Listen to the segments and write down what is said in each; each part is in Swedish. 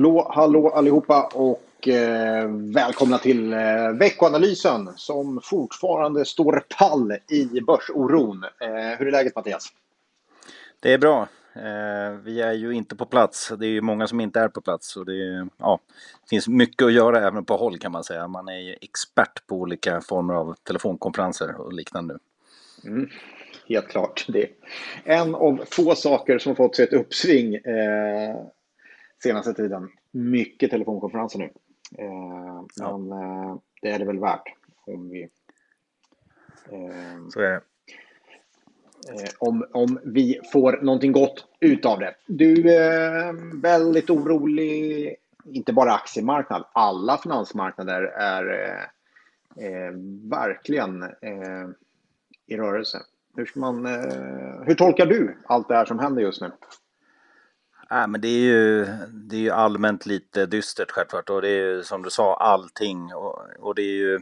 Hallå, hallå allihopa och eh, välkomna till eh, veckoanalysen som fortfarande står pall i börsoron. Eh, hur är läget Mattias? Det är bra. Eh, vi är ju inte på plats. Det är ju många som inte är på plats. Och det, ja, det finns mycket att göra även på håll kan man säga. Man är ju expert på olika former av telefonkonferenser och liknande nu. Mm, helt klart. Det en av få saker som fått sig ett uppsving eh, senaste tiden. Mycket telefonkonferenser nu. Eh, ja. Men eh, det är det väl värt om vi... Eh, Så är det. Eh, om, om vi får någonting gott utav det. Du är väldigt orolig, inte bara aktiemarknad, alla finansmarknader är eh, verkligen eh, i rörelse. Hur, man, eh, hur tolkar du allt det här som händer just nu? Äh, men det, är ju, det är ju allmänt lite dystert självklart och det är som du sa allting och, och det är ju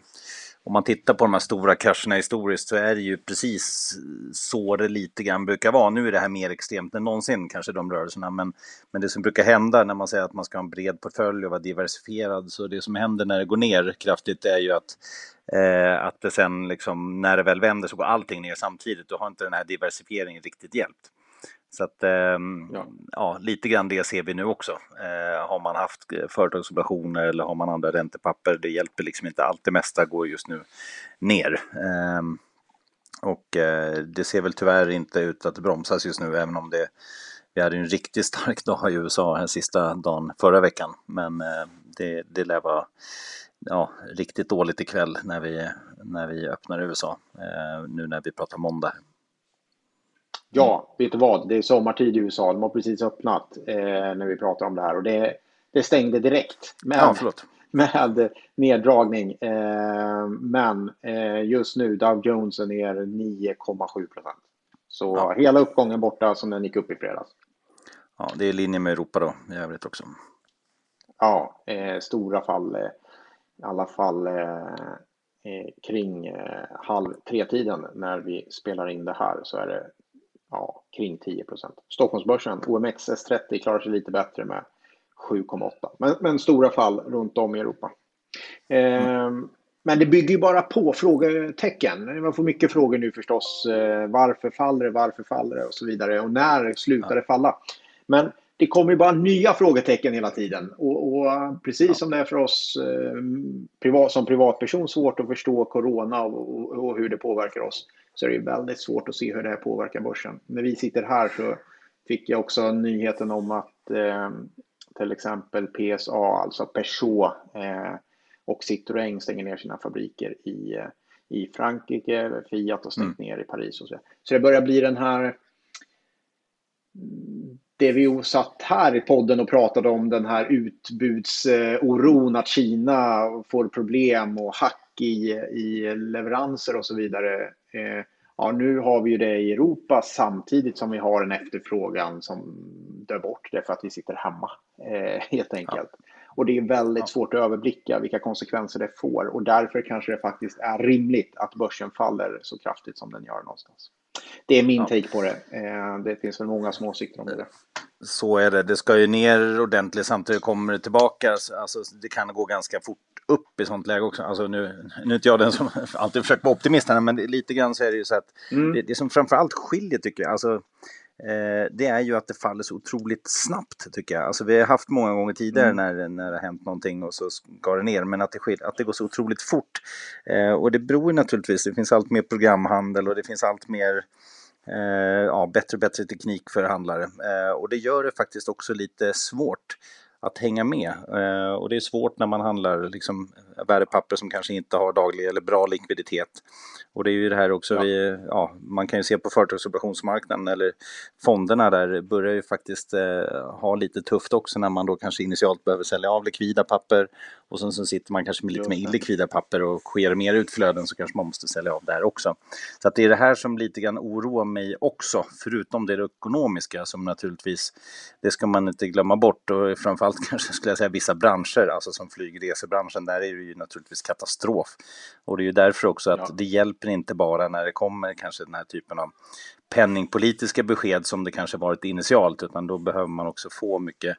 om man tittar på de här stora krascherna historiskt så är det ju precis så det lite grann brukar vara. Nu är det här mer extremt än någonsin kanske de rörelserna men, men det som brukar hända när man säger att man ska ha en bred portfölj och vara diversifierad så det som händer när det går ner kraftigt är ju att eh, att det sen liksom när det väl vänder så går allting ner samtidigt. Då har inte den här diversifieringen riktigt hjälpt. Så att, eh, ja. ja. lite grann det ser vi nu också. Eh, har man haft eh, företagsobligationer eller har man andra räntepapper, det hjälper liksom inte. Allt det mesta går just nu ner. Eh, och eh, det ser väl tyvärr inte ut att bromsas just nu, även om det vi hade en riktigt stark dag i USA den sista dagen förra veckan. Men eh, det, det lär vara ja, riktigt dåligt ikväll när vi, när vi öppnar USA, nu när vi pratar måndag. Ja, vet du vad? Det är sommartid i USA. De har precis öppnat eh, när vi pratar om det här och det, det stängde direkt med, ja, med neddragning. Eh, men eh, just nu Dow Jones är ner 9,7 procent. Så ja. hela uppgången borta som den gick upp i fredags. Ja, det är i linje med Europa då i övrigt också. Ja, eh, stora fall. Eh, I alla fall eh, kring halv tre-tiden när vi spelar in det här så är det ja, kring 10% Stockholmsbörsen, OMXS30 klarar sig lite bättre med 7,8. Men, men, stora fall runt om i Europa. Eh, men det bygger ju bara på frågetecken. Man får mycket frågor nu förstås. Eh, varför faller det? Varför faller det? Och så vidare. Och när slutar det falla? Men det kommer ju bara nya frågetecken hela tiden. Och, och precis ja. som det är för oss eh, privat, som privatperson svårt att förstå corona och, och, och, hur det påverkar oss så är det väldigt svårt att se hur det här påverkar börsen. När vi sitter här så fick jag också nyheten om att eh, till exempel PSA, alltså Peugeot eh, och Citroën stänger ner sina fabriker i, eh, i Frankrike, Fiat har stängt mm. ner i Paris och så. Så det börjar bli den här det vi satt här i podden och pratade om den här utbudsoron att Kina får problem och hack i, i leveranser och så vidare. Eh, ja, nu har vi ju det i Europa samtidigt som vi har en efterfrågan som dör bort därför att vi sitter hemma eh, helt enkelt. Ja. Och det är väldigt ja. svårt att överblicka vilka konsekvenser det får och därför kanske det faktiskt är rimligt att börsen faller så kraftigt som den gör någonstans. Det är min ja. take på det. Eh, det finns väl många små åsikter om det. Så är det. Det ska ju ner ordentligt samtidigt kommer det tillbaka. Alltså, det kan gå ganska fort upp i sånt läge också. Alltså nu, nu är inte jag den som alltid försöker vara optimist här, men lite grann så är det ju så att mm. det, det som framförallt skiljer tycker jag, alltså, eh, det är ju att det faller så otroligt snabbt tycker jag. Alltså vi har haft många gånger tidigare mm. när, när det har hänt någonting och så ska det ner, men att det, att det går så otroligt fort. Eh, och det beror naturligtvis, det finns allt mer programhandel och det finns allt mer Eh, ja, bättre och bättre teknik för handlare. Eh, och det gör det faktiskt också lite svårt att hänga med. Eh, och det är svårt när man handlar liksom, värdepapper som kanske inte har daglig eller bra likviditet. Och det är ju det här också, ja. Vi, ja, man kan ju se på företagsobligationsmarknaden eller fonderna där börjar ju faktiskt eh, ha lite tufft också när man då kanske initialt behöver sälja av likvida papper och sen så sitter man kanske med lite mer illikvida papper och sker mer utflöden så kanske man måste sälja av där också. Så att det är det här som lite grann oroar mig också, förutom det ekonomiska som naturligtvis, det ska man inte glömma bort och framförallt kanske skulle jag säga vissa branscher, alltså som flygresebranschen, där är det ju naturligtvis katastrof. Och det är ju därför också att ja. det hjälper inte bara när det kommer kanske den här typen av penningpolitiska besked som det kanske varit initialt, utan då behöver man också få mycket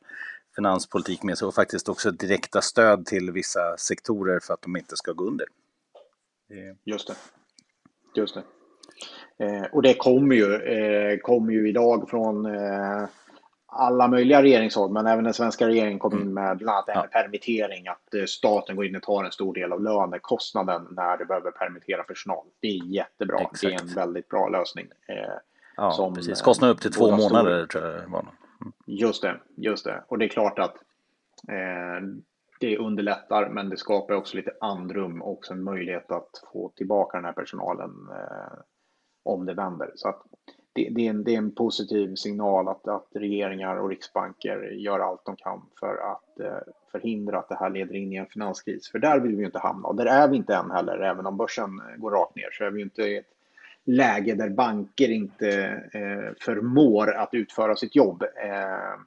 finanspolitik med sig och faktiskt också direkta stöd till vissa sektorer för att de inte ska gå under. Just det. Just det. Eh, och det kommer ju, eh, kommer ju idag från eh, alla möjliga regeringshåll, men även den svenska regeringen kom in mm. med bland annat ja. permittering, att eh, staten går in och tar en stor del av lönekostnaden när det behöver permittera personal. Det är jättebra. Exakt. Det är en väldigt bra lösning. Eh, ja, som, precis. Kostnaden upp till två månader tror jag var. Mm. Just det, just det. Och det är klart att eh, det underlättar, men det skapar också lite andrum och en möjlighet att få tillbaka den här personalen eh, om det vänder. Så att det, det, är en, det är en positiv signal att, att regeringar och riksbanker gör allt de kan för att eh, förhindra att det här leder in i en finanskris. För där vill vi inte hamna och där är vi inte än heller. Även om börsen eh, går rakt ner så är vi inte i ett läge där banker inte eh, förmår att utföra sitt jobb. Eh,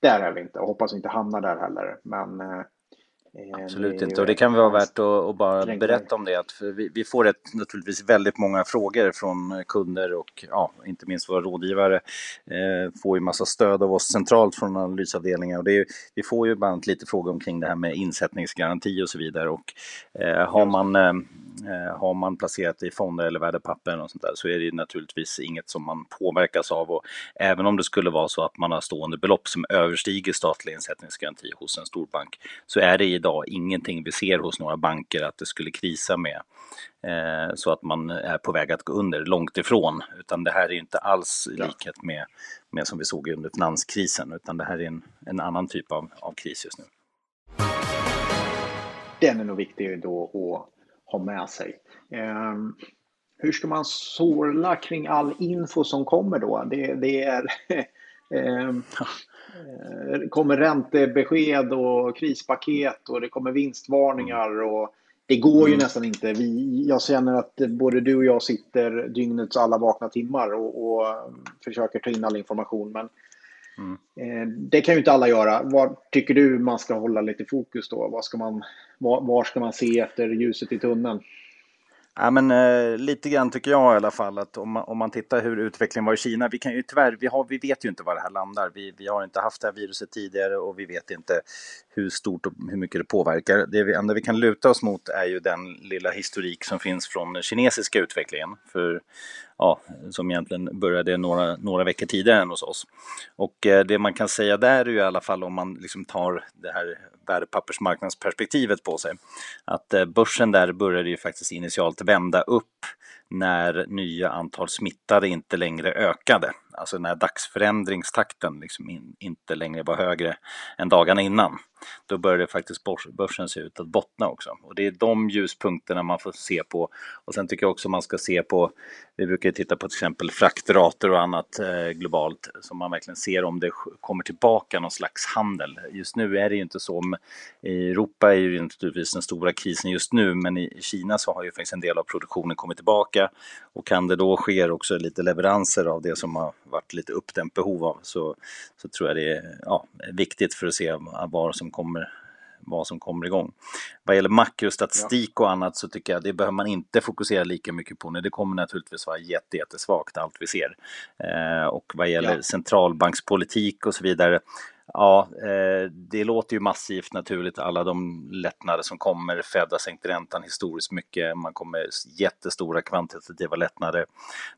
där är vi inte och hoppas inte hamna där heller. Men Eh, Absolut inte, och det kan vara värt att, att bara berätta om det. Att vi, vi, får ett, naturligtvis väldigt många frågor från kunder och ja, inte minst våra rådgivare. Eh, får ju massa stöd av oss centralt från analysavdelningar och det är, vi får ju bland annat lite frågor omkring det här med insättningsgaranti och så vidare. Och, eh, har, man, eh, har man placerat i fonder eller värdepapper och sånt där så är det naturligtvis inget som man påverkas av. Och även om det skulle vara så att man har stående belopp som överstiger statlig insättningsgaranti hos en storbank så är det idag ingenting vi ser hos några banker att det skulle krisa med eh, så att man är på väg att gå under, långt ifrån. Utan det här är inte alls i likhet med, med som vi såg under finanskrisen, utan det här är en, en annan typ av, av kris just nu. Den är nog viktig då att ha med sig. Eh, hur ska man sorla kring all info som kommer då? Det, det är eh, Eh, det kommer räntebesked och krispaket och det kommer vinstvarningar. Och det går ju mm. nästan inte. Vi, jag känner att både du och jag sitter dygnets alla vakna timmar och, och försöker ta in all information. Men mm. Eh, det kan ju inte alla göra. Vad tycker du man ska hålla lite fokus då? Var ska man, var, var ska man se efter ljuset i tunneln? Ja, men, eh, lite grann tycker jag i alla fall att om man, om man tittar hur utvecklingen var i Kina, vi kan ju tyvärr, vi, har, vi vet ju inte var det här landar. Vi, vi har inte haft det här viruset tidigare och vi vet inte hur stort och hur mycket det påverkar. Det vi, enda vi kan luta oss mot är ju den lilla historik som finns från den kinesiska utvecklingen. För ja, som egentligen började några, några veckor tidigare än hos oss. Och eh, det man kan säga där är ju i alla fall om man liksom tar det här värdepappersmarknadsperspektivet på sig. Att eh, börsen där började ju faktiskt initialt vända upp när nya antal smittade inte längre ökade. Alltså när dagsförändringstakten liksom in, inte längre var högre än dagarna innan. Då började faktiskt börsen se ut att bottna också. Och det är de ljuspunkterna man får se på. Och sen tycker jag också man ska se på, vi brukar titta på till exempel fraktrater och annat eh, globalt, så man verkligen ser om det kommer tillbaka någon slags handel. Just nu är det ju inte så. I Europa är ju naturligtvis den stora krisen just nu, men i Kina så har ju faktiskt en del av produktionen kommit tillbaka. Och kan det då ske också lite leveranser av det som har varit lite uppdämt behov av så, så tror jag det är ja, viktigt för att se vad som kommer vad som kommer igång. Vad gäller makrostatistik ja. och annat så tycker jag det behöver man inte fokusera lika mycket på nu. Det kommer naturligtvis vara jättesvagt allt vi ser. Eh, och vad gäller ja. centralbankspolitik och så vidare Ja, eh, det låter ju massivt naturligt, alla de lättnader som kommer. Fed har sänkt räntan historiskt mycket, man kommer jättestora kvantitativa lättnader.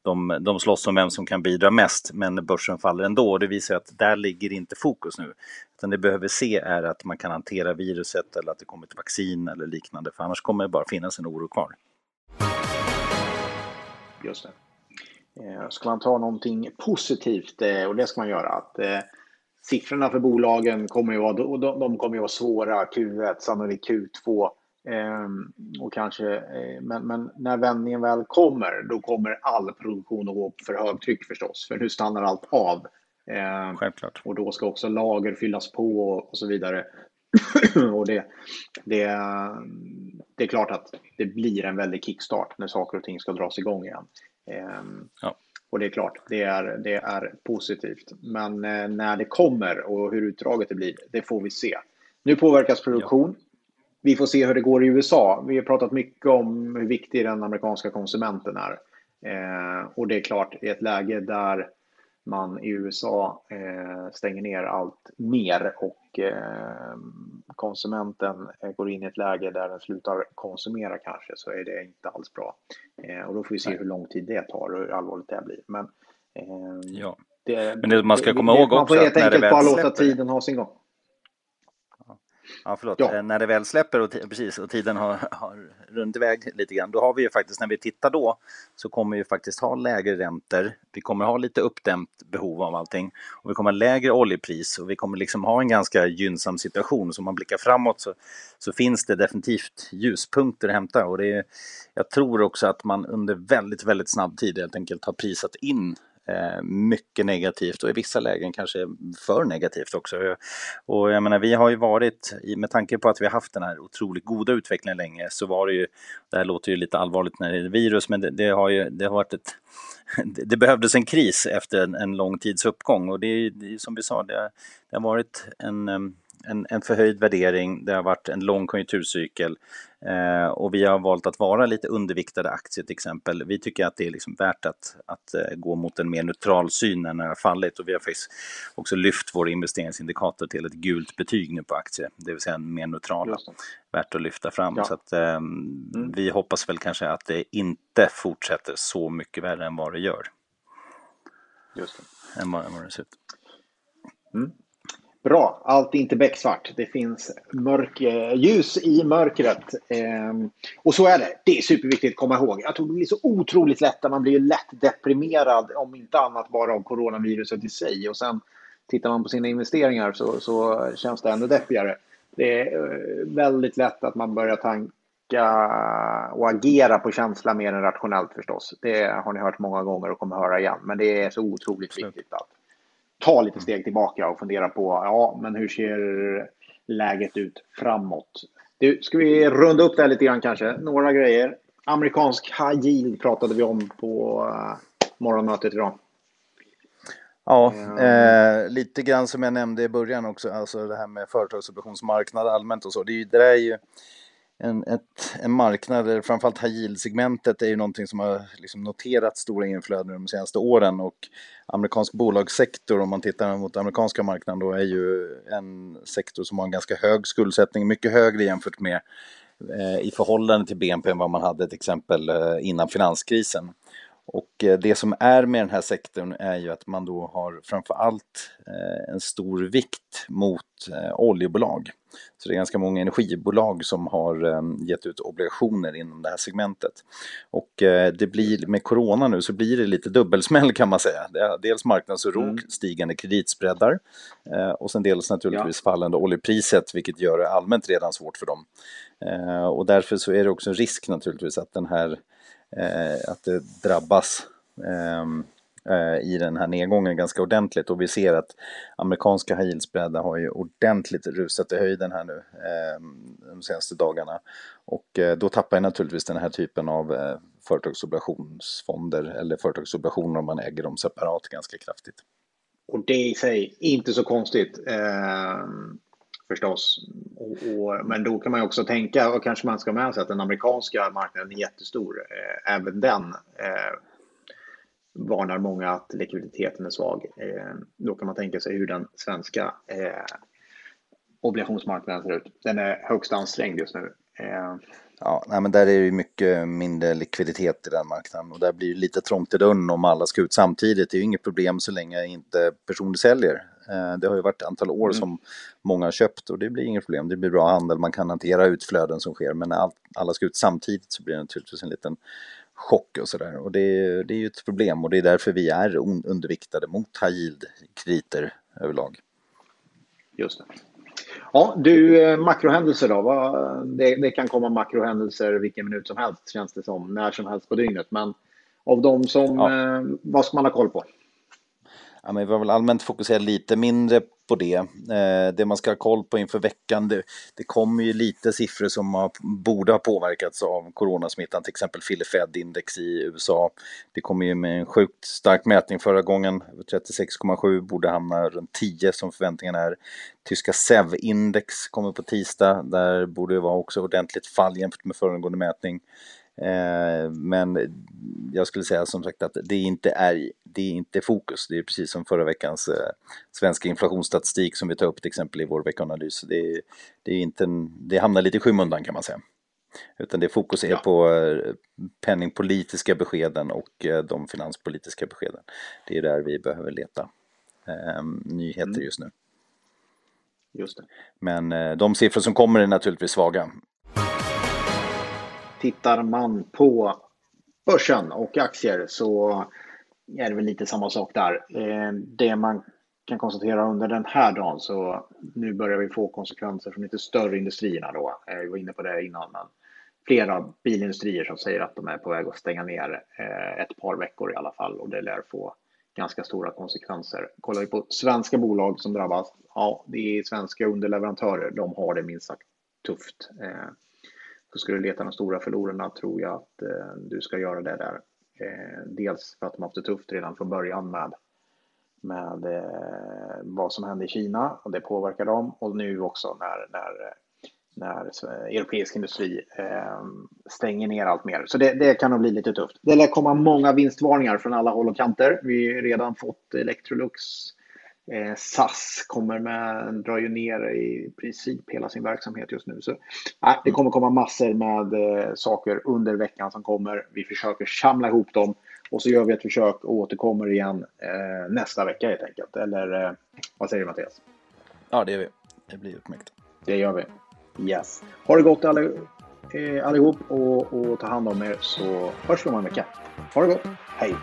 De, de slåss om vem som kan bidra mest, men börsen faller ändå. Det visar att där ligger inte fokus nu. Utan det vi behöver se är att man kan hantera viruset eller att det kommer ett vaccin eller liknande, för annars kommer det bara finnas en oro kvar. Just det. Eh, ska man ta någonting positivt, eh, och det ska man göra, att eh, siffrorna för bolagen kommer ju vara, de kommer ju vara svåra, Q1, sannolikt Q2. Ehm, och kanske, eh, men, men, när vändningen väl kommer, då kommer all produktion att gå för högtryck förstås, för nu stannar allt av. Ehm, Självklart. Och då ska också lager fyllas på och, så vidare. och det, det, det är klart att det blir en väldig kickstart när saker och ting ska dras igång igen. Ehm, ja. Och det är klart, det är, det är positivt. Men eh, när det kommer och hur utdraget det blir, det får vi se. Nu påverkas produktion. Ja. Vi får se hur det går i USA. Vi har pratat mycket om hur viktig den amerikanska konsumenten är. Eh, och det är klart, i ett läge där man i USA eh, stänger ner allt mer och eh, konsumenten går in i ett läge där den slutar konsumera kanske så är det inte alls bra. Eh, och då får vi se hur lång tid det tar och hur allvarligt det blir. Men, ja. det, Men det, man ska komma ihåg också Man får helt enkelt bara låta tiden ha sin gång. Ja, förlåt. Ja. Eh, när det väl släpper och, precis, och tiden har, har runnit iväg lite grann, då har vi ju faktiskt, när vi tittar då, så kommer vi faktiskt ha lägre räntor. Vi kommer ha lite uppdämt behov av allting och vi kommer ha lägre oljepris och vi kommer liksom ha en ganska gynnsam situation. Så om man blickar framåt så, så finns det definitivt ljuspunkter att hämta och det är, jag tror också att man under väldigt, väldigt snabb tid helt enkelt har prisat in Eh, mycket negativt och i vissa lägen kanske för negativt också. Och jag menar, vi har ju varit, med tanke på att vi har haft den här otroligt goda utvecklingen länge, så var det ju, det här låter ju lite allvarligt när det är virus, men det, det har ju det har varit ett det behövdes en kris efter en, en lång tids uppgång och det är, som vi sa, det, det har varit en en, en förhöjd värdering, det har varit en lång konjunkturcykel eh, och vi har valt att vara lite underviktade aktier till exempel. Vi tycker att det är liksom värt att, att eh, gå mot en mer neutral syn när det har fallit och vi har faktiskt också lyft vår investeringsindikator till ett gult betyg nu på aktier, det vill säga mer neutral. Värt att lyfta fram. Ja. Så att, eh, mm. Vi hoppas väl kanske att det inte fortsätter så mycket värre än vad det gör. Just det. Än vad, än vad det ser ut. Mm. Bra, allt är inte becksvart. Det finns mörk, eh, ljus i mörkret. Eh, och så är det. Det är superviktigt att komma ihåg. Jag tror det blir så otroligt lätt att man blir lätt deprimerad, om inte annat bara av coronaviruset i sig. Och sen tittar man på sina investeringar så, så känns det ännu deppigare. Det är eh, väldigt lätt att man börjar tanka och agera på känsla mer än rationellt förstås. Det har ni hört många gånger och kommer höra igen. Men det är så otroligt viktigt att ta lite steg tillbaka och fundera på ja, men hur ser läget ut framåt? Du, ska vi runda upp det här lite grann kanske? Några grejer. Amerikansk high yield pratade vi om på uh, morgonmötet idag. Ja, eh, lite grann som jag nämnde i början också, alltså det här med företagsobligationsmarknad allmänt och så. Det, är ju, det där är ju en, ett, en marknad, där framförallt high yield-segmentet är ju någonting som har liksom noterat stora inflöden de senaste åren och amerikansk bolagssektor, om man tittar mot amerikanska marknaden, då är ju en sektor som har en ganska hög skuldsättning, mycket högre jämfört med eh, i förhållande till BNP än vad man hade till exempel eh, innan finanskrisen. Och eh, det som är med den här sektorn är ju att man då har framför allt eh, en stor vikt mot eh, oljebolag. Så det är ganska många energibolag som har gett ut obligationer inom det här segmentet. Och det blir, med corona nu så blir det lite dubbelsmäll kan man säga. Dels marknadsoro, mm. stigande kreditspreadar och sen dels naturligtvis ja. fallande oljepriset vilket gör det allmänt redan svårt för dem. Och därför så är det också en risk naturligtvis att den här Eh, att det drabbas ehm, eh, i den här nedgången ganska ordentligt och vi ser att amerikanska high yield har ju ordentligt rusat i höjden här nu ehm, de senaste dagarna. Och eh, då tappar jag naturligtvis den här typen av eh, företagsobligationsfonder eller företagsobligationer om man äger dem separat ganska kraftigt. Och det i sig, inte så konstigt. eh, förstås. Och, och, men då kan man också tänka, och kanske man ska med sig att den amerikanska marknaden är jättestor. Eh, även den eh, varnar många att likviditeten är svag. Eh, då kan man tänka sig hur den svenska eh, obligationsmarknaden ser ut. Den är högst ansträngd just nu. Eh, Ja, nej, men där är det ju mycket mindre likviditet i den marknaden och där blir det lite trångt i dörren om alla ska ut samtidigt. Det är ju inget problem så länge inte personer säljer. Eh, det har ju varit ett antal år mm. som många har köpt och det blir inget problem. Det blir bra handel, man kan hantera utflöden som sker men när alla ska ut samtidigt så blir det naturligtvis en liten chock och sådär. Och det, det är ju ett problem och det är därför vi är underviktade mot high yield-krediter överlag. Just det. Ja, du, eh, makrohändelser då? Det, det, kan komma makrohändelser vilken minut som helst känns det som, när som helst på dygnet. Men av de som, ja. Eh, vad ska man ha koll på? Ja, men vi har väl allmänt fokuserat lite mindre på det. Eh, det man ska ha koll på inför veckan, det, det kommer ju lite siffror som har, borde ha påverkats av coronasmittan, till exempel Philly Fed-index i USA. Det kom ju med en sjukt stark mätning förra gången, 36,7 borde hamna runt 10 som förväntningarna är. Tyska SEV-index kommer på tisdag, där borde det vara också ordentligt fall jämfört med föregående mätning. Eh, men jag skulle säga som sagt att det inte är, det är inte fokus. Det är precis som förra veckans eh, svenska inflationsstatistik som vi tar upp till exempel i vår veckoanalys. Det, det, är inte en, det hamnar lite i skymundan kan man säga. Utan det fokus är ja. på eh, penningpolitiska beskeden och de finanspolitiska beskeden. Det är där vi behöver leta nyheter mm. just nu. Just det. Men de siffror som kommer är naturligtvis svaga. Tittar man på börsen och aktier så är det väl lite samma sak där. Eh, det man kan konstatera under den här dagen så nu börjar vi få konsekvenser från lite större industrierna då. Eh, vi var inne på det innan, men flera bilindustrier som säger att de är på väg att stänga ner eh, ett par veckor i alla fall och det lär få ganska stora konsekvenser. Kollar vi på svenska bolag som drabbas, ja, det är svenska underleverantörer. De har det minst sagt tufft. Så ska du leta de stora förlorarna tror jag att eh, du ska göra det där. Eh, dels för att de har haft det tufft redan från början med med eh, vad som hände i Kina och det påverkar dem och nu också när, när, när europeisk industri eh, stänger ner allt mer. Så det, det kan nog bli lite tufft. Det lär komma många vinstvarningar från alla håll och kanter. Vi har redan fått Electrolux. Eh, SAS kommer med, drar ju ner i princip hela sin verksamhet just nu. Så, eh, det kommer komma massor med eh, saker under veckan som kommer. Vi försöker samla ihop dem och så gör vi ett försök och återkommer igen eh, nästa vecka helt enkelt. Eller eh, vad säger du Mattias? Ja, det gör vi. Det blir utmärkt. Det gör vi. Yes. Ha det gott alla, eh, allihop och, och ta hand om er så hörs vi om en vecka. Ha det gott. Hej!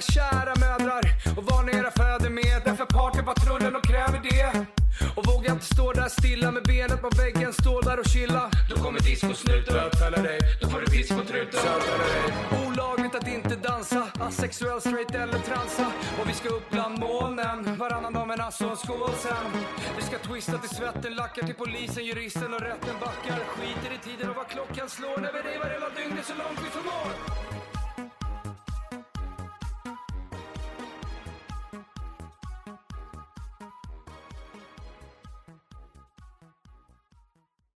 Kära mödrar och var ni era fäder med. Därför partypatrullen och kräver det. Och vågar inte stå där stilla med benet på väggen, stå där och chilla. Då kommer discosnuten bötfälla dig. Då får du discotruten bötfälla dig. Olagligt att inte dansa, asexuell, straight eller transa. Och vi ska upp bland molnen, varannan dag med nasso och skål sen. Vi ska twista till svetten, lackar till polisen, juristen och rätten backar. Skiter i tiden och vad klockan slår när vi revar hela dygnet så långt vi förmår.